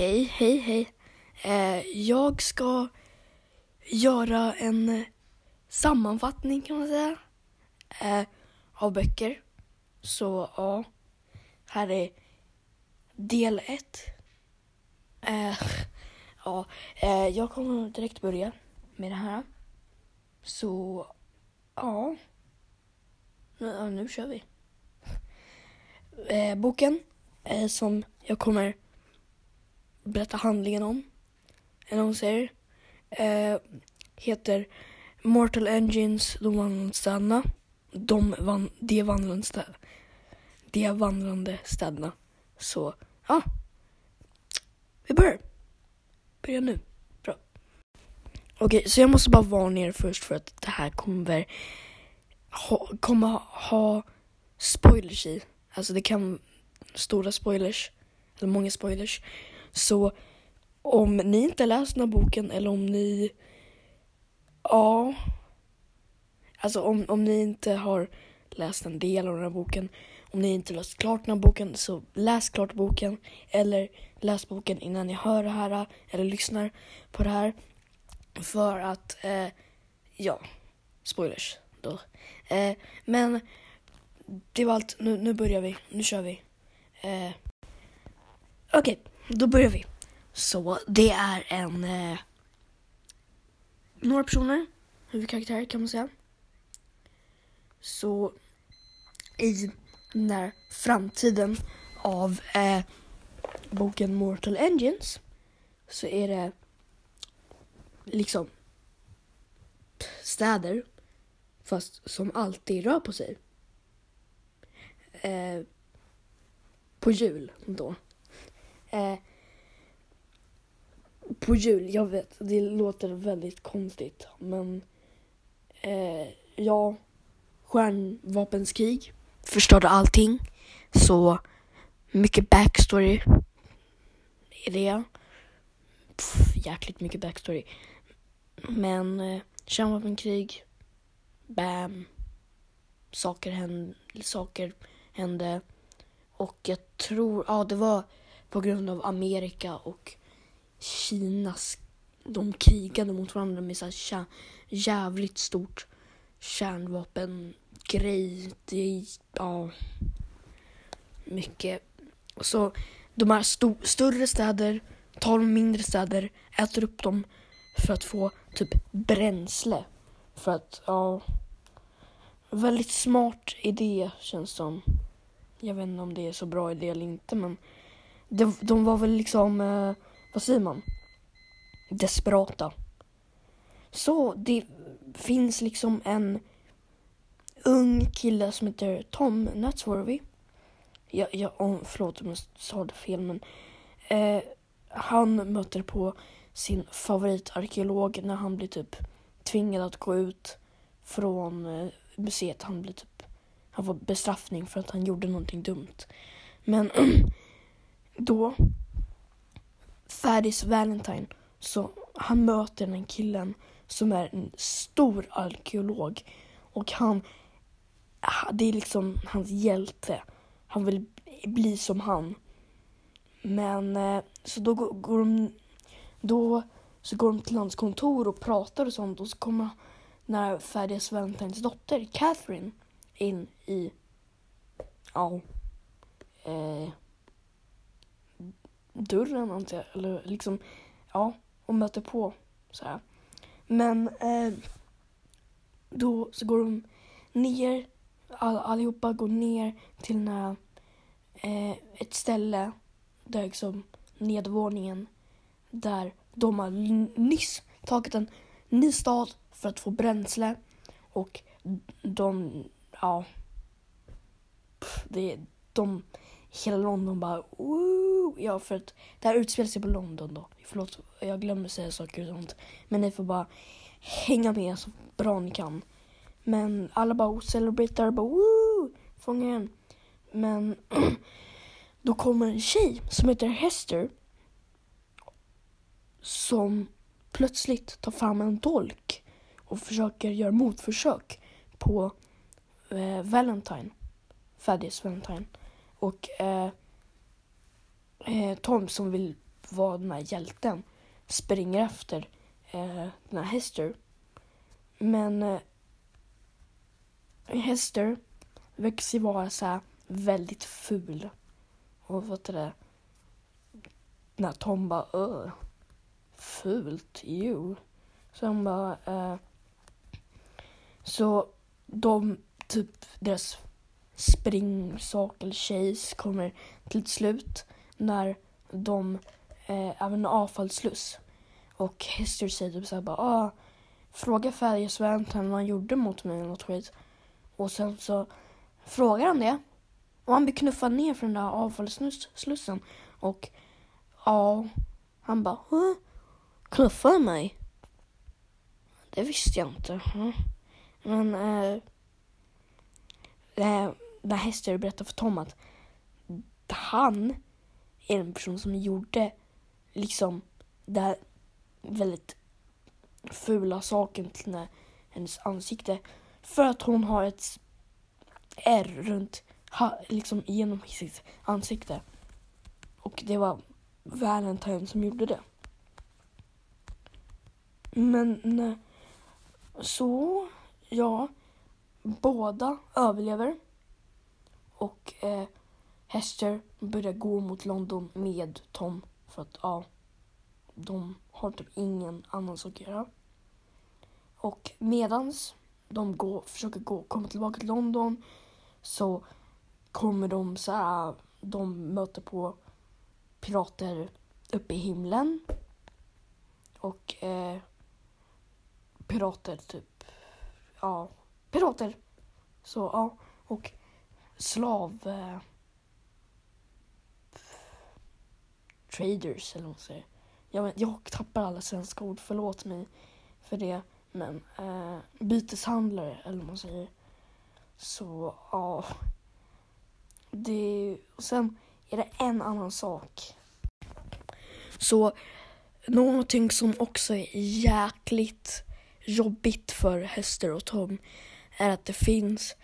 Hej, hej, hej. Eh, jag ska göra en eh, sammanfattning kan man säga. Eh, av böcker. Så ja, här är del ett. Eh, ja, eh, jag kommer direkt börja med det här. Så ja, nu, nu kör vi. Eh, boken eh, som jag kommer berätta handlingen om. En hon säger. Eh, heter Mortal Engines, de vandrande städerna. De, van, de, vandrande städerna. de vandrande städerna. Så, ja. Vi börjar. Börja nu. Bra. Okej, så jag måste bara varna er först för att det här kommer ha, kommer ha spoilers i. Alltså det kan stora spoilers, eller många spoilers. Så om ni inte läst den här boken eller om ni, ja, alltså om, om ni inte har läst en del av den här boken, om ni inte läst klart den här boken så läs klart boken eller läs boken innan ni hör det här eller lyssnar på det här. För att, eh, ja, spoilers då. Eh, men det var allt, nu, nu börjar vi, nu kör vi. Eh, Okej, okay, då börjar vi. Så det är en... Eh, några personer, huvudkaraktärer kan man säga. Så i den här framtiden av eh, boken Mortal Engines så är det liksom städer fast som alltid rör på sig. Eh, på jul då. Eh, på jul, jag vet, det låter väldigt konstigt men eh, ja, stjärnvapenskrig förstörde allting. Så mycket backstory är det. Pff, jäkligt mycket backstory. Men eh, kärnvapenkrig, bam, saker hände, saker hände. Och jag tror, ja det var på grund av Amerika och Kinas, de krigade mot varandra med så här jävligt stort kärnvapengrej. Det, ja, mycket. Så de här st större städer tar de mindre städer, äter upp dem för att få typ bränsle. För att, ja, väldigt smart idé känns som. Jag vet inte om det är så bra idé eller inte men de, de var väl liksom, eh, vad säger man? Desperata. Så det finns liksom en ung kille som heter Tom Natsworthy. Jag, jag, oh, förlåt om jag sa det fel men eh, han möter på sin favoritarkeolog när han blir typ tvingad att gå ut från eh, museet. Han blir typ, han får bestraffning för att han gjorde någonting dumt. Men då, Fadis Valentine, så han möter den killen som är en stor arkeolog och han, det är liksom hans hjälte. Han vill bli som han. Men eh, så då går de, då så går de till hans kontor och pratar och sånt och så kommer när Fadias Valentines dotter Catherine in i, ja, eh, dörren antar jag. Eller liksom, ja, och möter på så här. Men eh, då så går de ner, all, allihopa går ner till när, eh, ett ställe där liksom nedvåningen där de har nyss tagit en ny stad för att få bränsle och de, ja, det, de hela London bara Woo! Ja, för att det här utspelar sig på London då. Förlåt, jag glömmer säga saker och sånt. Men ni får bara hänga med så bra ni kan. Men alla bara celebratar, bara woo! Fånga igen. Men då kommer en tjej som heter Hester. Som plötsligt tar fram en dolk och försöker göra motförsök på eh, Valentine. Faddies Valentine. Och eh, eh, Tom som vill vara den här hjälten springer efter eh, den här Hester. Men eh, Hester verkar ju vara så här väldigt ful. Och vad heter det? När Tom bara öh, fult, ju. Så han bara eh, så de, typ deras springsak eller chase kommer till ett slut när de eh, är en avfallssluss. Och Hester säger typ såhär bara ah, fråga Färjes vad han gjorde mot mig eller något skit. Och sen så frågar han det. Och han blir knuffad ner från den där avfallsslussen. Och ja, han bara huh? knuffade mig? Det visste jag inte. Men eh, eh när Hester berättar för Tom att han en person som gjorde liksom det här väldigt fula saken till hennes ansikte. För att hon har ett R runt, liksom genom sitt ansikte. Och det var Valentine som gjorde det. Men eh, så, ja, båda överlever. Och eh, Hester börjar gå mot London med Tom för att ja, de har typ ingen annan sak att göra. Och medans de går, försöker gå, komma tillbaka till London så kommer de så här, de möter på pirater uppe i himlen. Och eh, pirater typ, ja, pirater. Så ja, och slav... Eh, traders eller vad man säger. Jag, jag tappar alla svenska ord, förlåt mig för det. Men eh, byteshandlare eller vad man säger. Så ja. Det, och sen är det en annan sak. Så någonting som också är jäkligt jobbigt för Hester och Tom är att det finns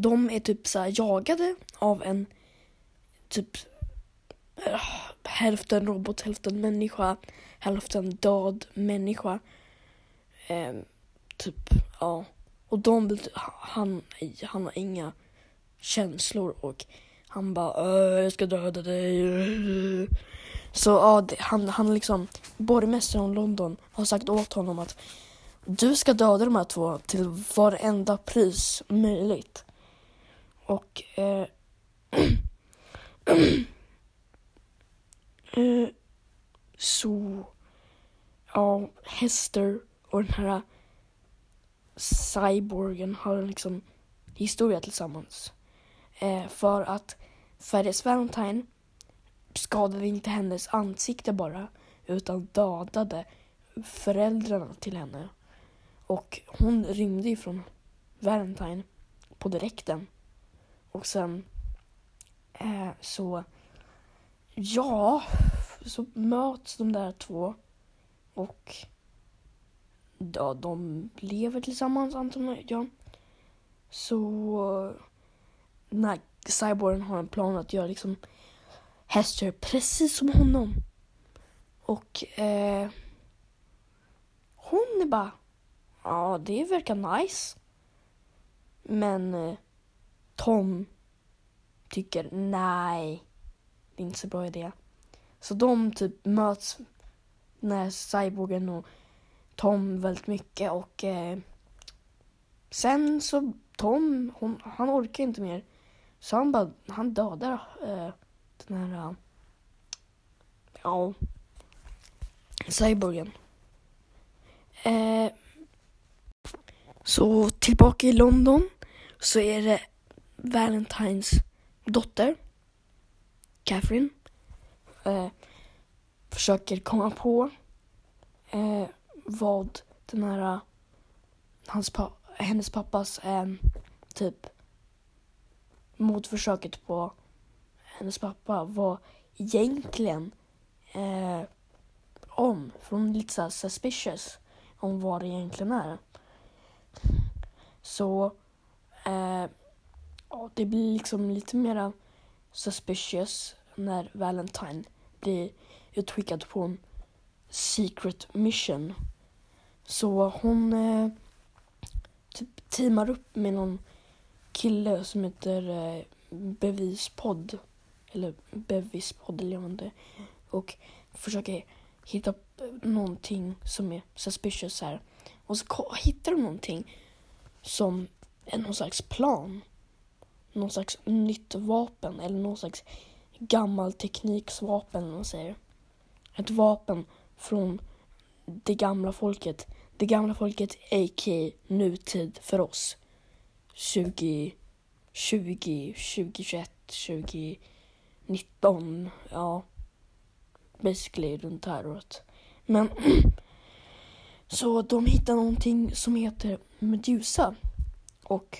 de är typ så jagade av en typ eh, hälften robot, hälften människa, hälften död människa. Eh, typ, ja. Och de vill, han, han har inga känslor och han bara jag ska döda dig. Så ja, det, han, han liksom, borgmästaren i London har sagt åt honom att du ska döda de här två till varenda pris möjligt. Och eh, eh, så ja, Hester och den här äh, cyborgen har liksom historia tillsammans. Eh, för att Ferris Valentine skadade inte hennes ansikte bara utan dödade föräldrarna till henne. Och hon rymde ifrån Valentine på direkten. Och sen eh, så, ja, så möts de där två och ja, de lever tillsammans antar jag. Så när cyborgen har en plan att göra liksom Hester precis som honom. Och eh, hon är bara, ja det verkar nice. Men eh, Tom tycker nej, det är inte så bra idé. Så de typ möts när cyborgen och Tom väldigt mycket och eh, sen så Tom, hon, han orkar inte mer. Så han bara, han dödar eh, den här, eh, ja, cyborgen. Eh, så tillbaka i London så är det Valentines dotter, Catherine, eh, försöker komma på eh, vad den här, hans pa hennes pappas eh, typ motförsöket på hennes pappa var egentligen eh, om. För hon är lite så suspicious om vad det egentligen är. Så eh, det blir liksom lite mera suspicious när Valentine blir utskickad på en secret mission. Så hon eh, typ teamar upp med någon kille som heter eh, Bevispodd. Eller Bevispodd eller vad det Och försöker hitta någonting som är suspicious här. Och så hittar de någonting som är någon slags plan. Någon slags nytt vapen eller någon slags gammal tekniksvapen eller vad man säger. Ett vapen från det gamla folket. Det gamla folket a.k. nutid för oss. 20, 20, 2021, 2019. Ja, basically runt det här året. Men så de hittar någonting som heter Medusa. Och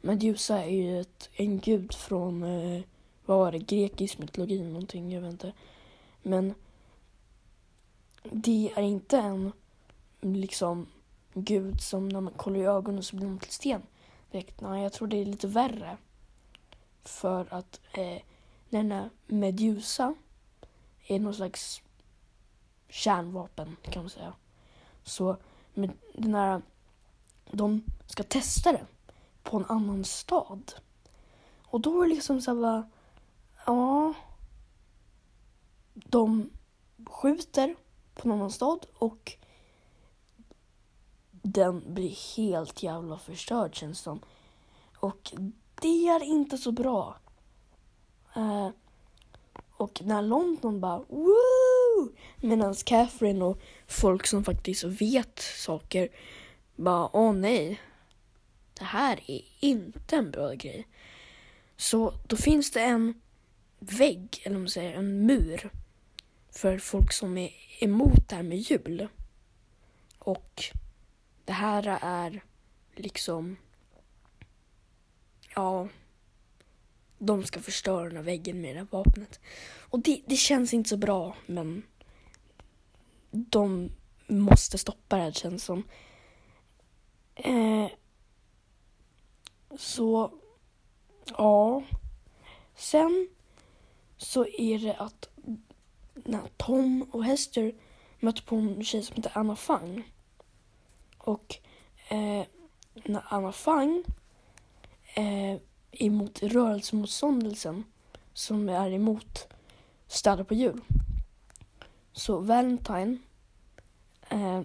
Medusa är ju ett, en gud från, eh, vad var det, grekisk mytologi någonting, jag vet inte. Men det är inte en liksom gud som när man kollar i ögonen så blir man till sten direkt. Nej, jag tror det är lite värre. För att eh, denna Medusa är någon slags kärnvapen kan man säga. Så med den här, de ska testa det på en annan stad. Och då är det liksom så här ja. De skjuter på någon stad och den blir helt jävla förstörd känns det som. Och det är inte så bra. Uh, och när London bara woo! Medan Catherine och folk som faktiskt vet saker bara åh nej. Det här är inte en bra grej. Så då finns det en vägg, eller om man säger en mur. För folk som är emot det här med jul. Och det här är liksom, ja, de ska förstöra den här väggen med det här vapnet. Och det, det känns inte så bra, men de måste stoppa det här känns som. Eh, så, ja. Sen så är det att när Tom och Hester mötte på en tjej som heter Anna Fang. Och eh, när Anna Fang eh, emot rörelsemotståndelsen som är emot städer på jul. Så Valentine, eh,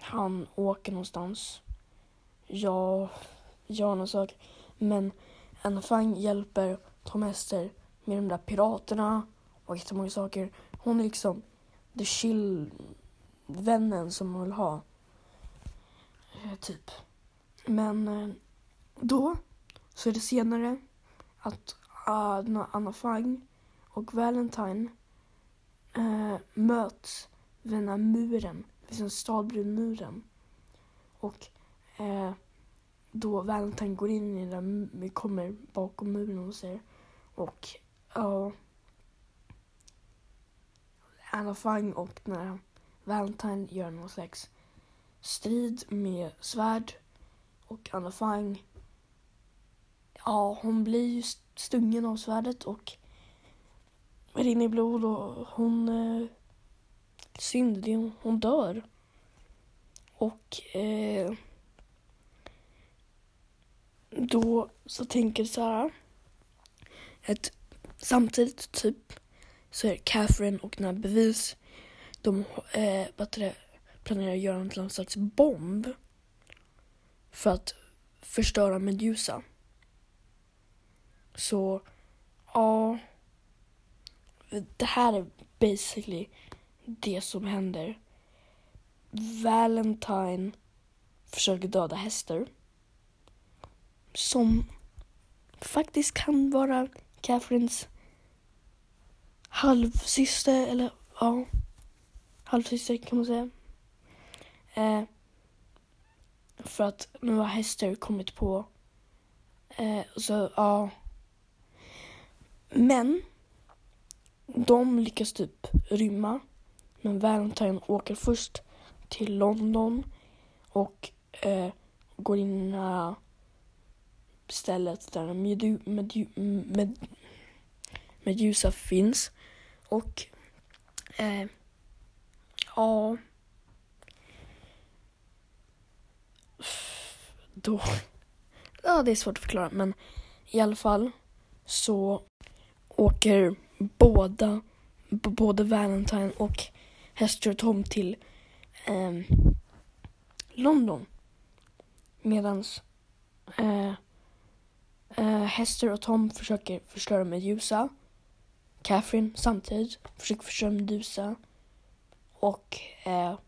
han åker någonstans. Ja, gör någon sak. Men Anna Fang hjälper Tom Hester med de där piraterna och jättemånga saker. Hon är liksom the chill vännen som man vill ha. Eh, typ. Men eh, då så är det senare att uh, Anna Fang och Valentine uh, möts vid den här muren, vid den stadbrunmuren. Och uh, då Valentine går in i den, kommer bakom muren och säger och ja, Anna Fang och när Valentine gör någon slags strid med svärd och Anna Fang ja, hon blir ju stungen av svärdet och rinner i blod och hon... Eh, synd, hon, hon dör. Och eh, då så tänker så här att samtidigt typ så är Catherine och den här bevis de eh, planerar att göra någon slags bomb för att förstöra Medusa. Så, ja. Det här är basically det som händer. Valentine försöker döda Hester. Som faktiskt kan vara Catherines halvsyster, eller ja, halvsyster kan man säga. Eh, för att nu har Hester kommit på, eh, så ja, men de lyckas typ rymma. Men Valentine åker först till London och eh, går in i det stället där Medu, Medu, Med, Medusa finns. Och Eh, ja. Då. Ja, det är svårt att förklara, men i alla fall så åker båda, både Valentine och Hester och Tom till eh, London. Medans eh, eh, Hester och Tom försöker förstöra Medusa. Catherine samtidigt försöker förstöra Medusa. Och eh,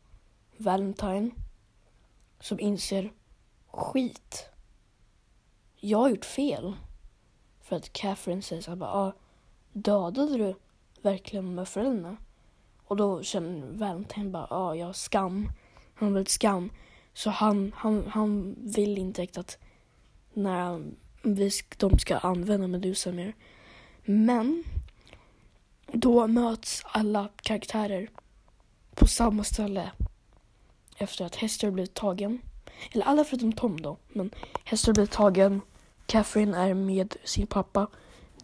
Valentine som inser skit. Jag har gjort fel. För att Catherine säger så här bara, ah, dödade du verkligen med föräldrarna? Och då känner Valentine bara, ja, ah, jag har skam. Han har väldigt skam. Så han, han, han vill inte riktigt att när vi, de ska använda Medusa mer. Men då möts alla karaktärer på samma ställe efter att Hester blivit tagen. Eller alla förutom Tom då. Men Hester blir tagen. Catherine är med sin pappa.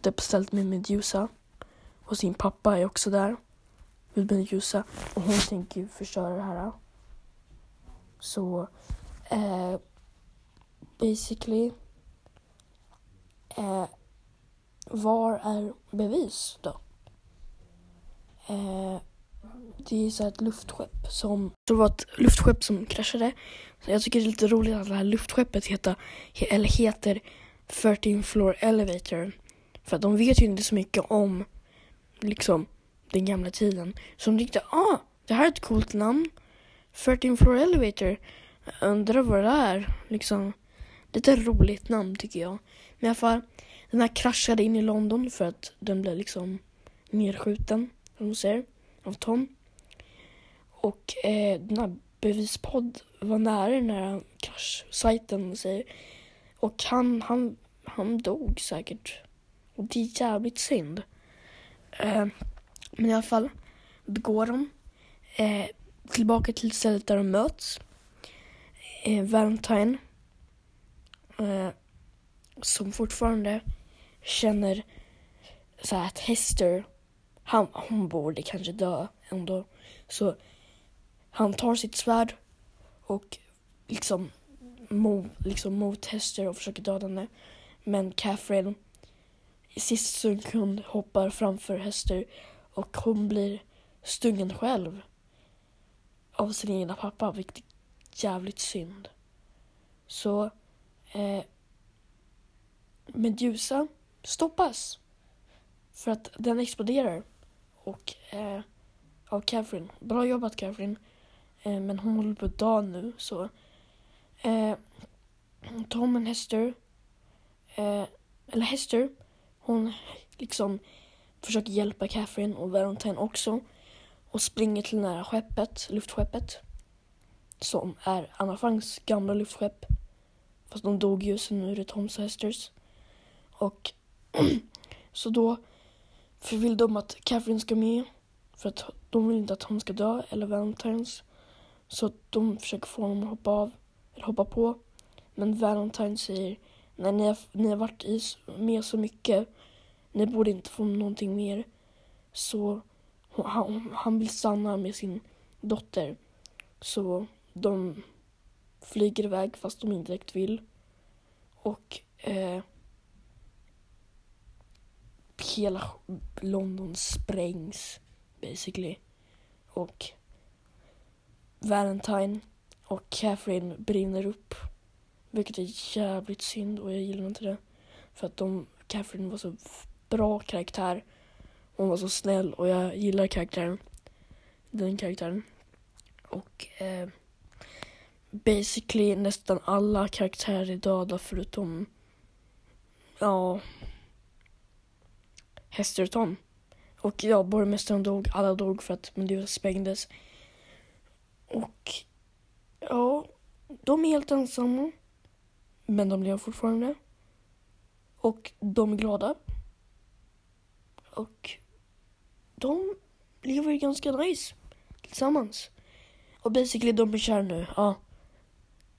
Det är beställt med Medusa. Och sin pappa är också där. Med Medusa. Och hon tänker ju förstöra det här. Så eh, basically. Eh, var är bevis då? Eh, det är så ett luftskepp som... Det var ett luftskepp som kraschade. Så jag tycker det är lite roligt att det här luftskeppet heter, eller heter 13 floor elevator. För att de vet ju inte så mycket om liksom den gamla tiden. Så de tyckte, ah, det här är ett coolt namn. 13 floor elevator. Jag undrar vad det är. Liksom, lite roligt namn tycker jag. Men i alla fall, den här kraschade in i London för att den blev liksom nedskjuten, som av Tom. Och eh, den här bevispodd var nära den här kraschsajten säger. Och han, han, han dog säkert. Och det är jävligt synd. Eh, men i alla fall, då går de eh, tillbaka till stället där de möts. Eh, Valentine, eh, som fortfarande känner så här att Hester, han, hon borde kanske dö ändå. Så han tar sitt svärd och liksom, mo, liksom mot Hester och försöker döda henne. Men Catherine i sista sekund hoppar framför Hester och hon blir stungen själv av sin egna pappa, vilket är jävligt synd. Så eh, Medusa stoppas för att den exploderar och eh, av Catherine. Bra jobbat Catherine. Eh, men hon håller på att dö nu så eh, Tom och Hester eh, eller Hester hon liksom försöker hjälpa Catherine och Valentine också och springer till det här skeppet, luftskeppet som är Anna Franks gamla luftskepp fast de dog ju så nu är det Toms och Hesters och så då för vill de att Catherine ska med? För att de vill inte att hon ska dö eller Valentines. Så att de försöker få honom att hoppa av eller hoppa på. Men Valentine säger nej ni har, ni har varit i med så mycket. Ni borde inte få någonting mer. Så han, han vill stanna med sin dotter. Så de flyger iväg fast de inte direkt vill. Och eh, hela London sprängs basically. Och Valentine och Catherine brinner upp. Vilket är jävligt synd och jag gillar inte det. För att de, Catherine var så bra karaktär. Hon var så snäll och jag gillar karaktären. Den karaktären. Och eh, basically nästan alla karaktärer är döda förutom ja Hester och Tom. Och ja, borgmästaren dog, alla dog för att Medusa sprängdes. Och ja, de är helt ensamma. Men de lever fortfarande. Och de är glada. Och de lever ganska nice tillsammans. Och basically de är kära nu, ja.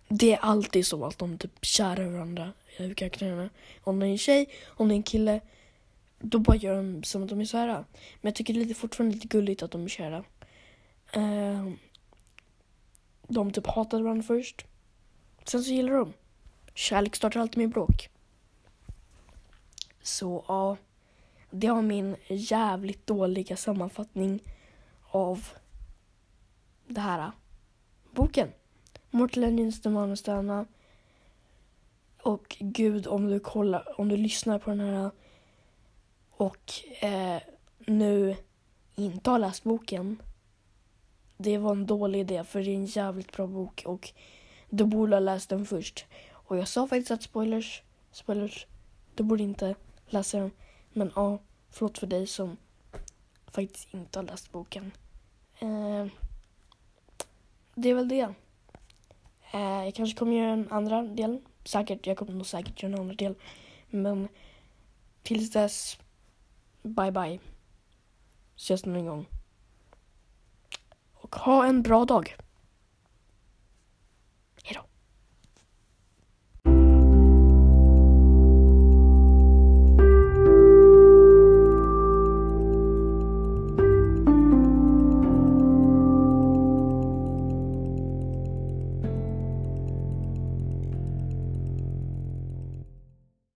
Det är alltid så att de typ kära varandra, karaktärerna. Om det är en tjej, om det är en kille då bara gör de som att de är kära. Men jag tycker det är lite, fortfarande lite gulligt att de är kära. Eh, de typ hatade varandra först. Sen så gillar de. Kärlek startar alltid med bråk. Så ja, det var min jävligt dåliga sammanfattning av det här äh, boken. Mortal Engines, Demonostöna. Och gud, om du kollar, om du lyssnar på den här äh, och eh, nu inte har läst boken. Det var en dålig idé för det är en jävligt bra bok och du borde ha läst den först. Och jag sa faktiskt att spoilers, spoilers, du borde inte läsa den. Men ja, förlåt för dig som faktiskt inte har läst boken. Eh, det är väl det. Eh, jag kanske kommer göra en andra del. Säkert, jag kommer nog säkert göra en andra del. Men tills dess, bye bye. Ses någon gång. Och ha en bra dag.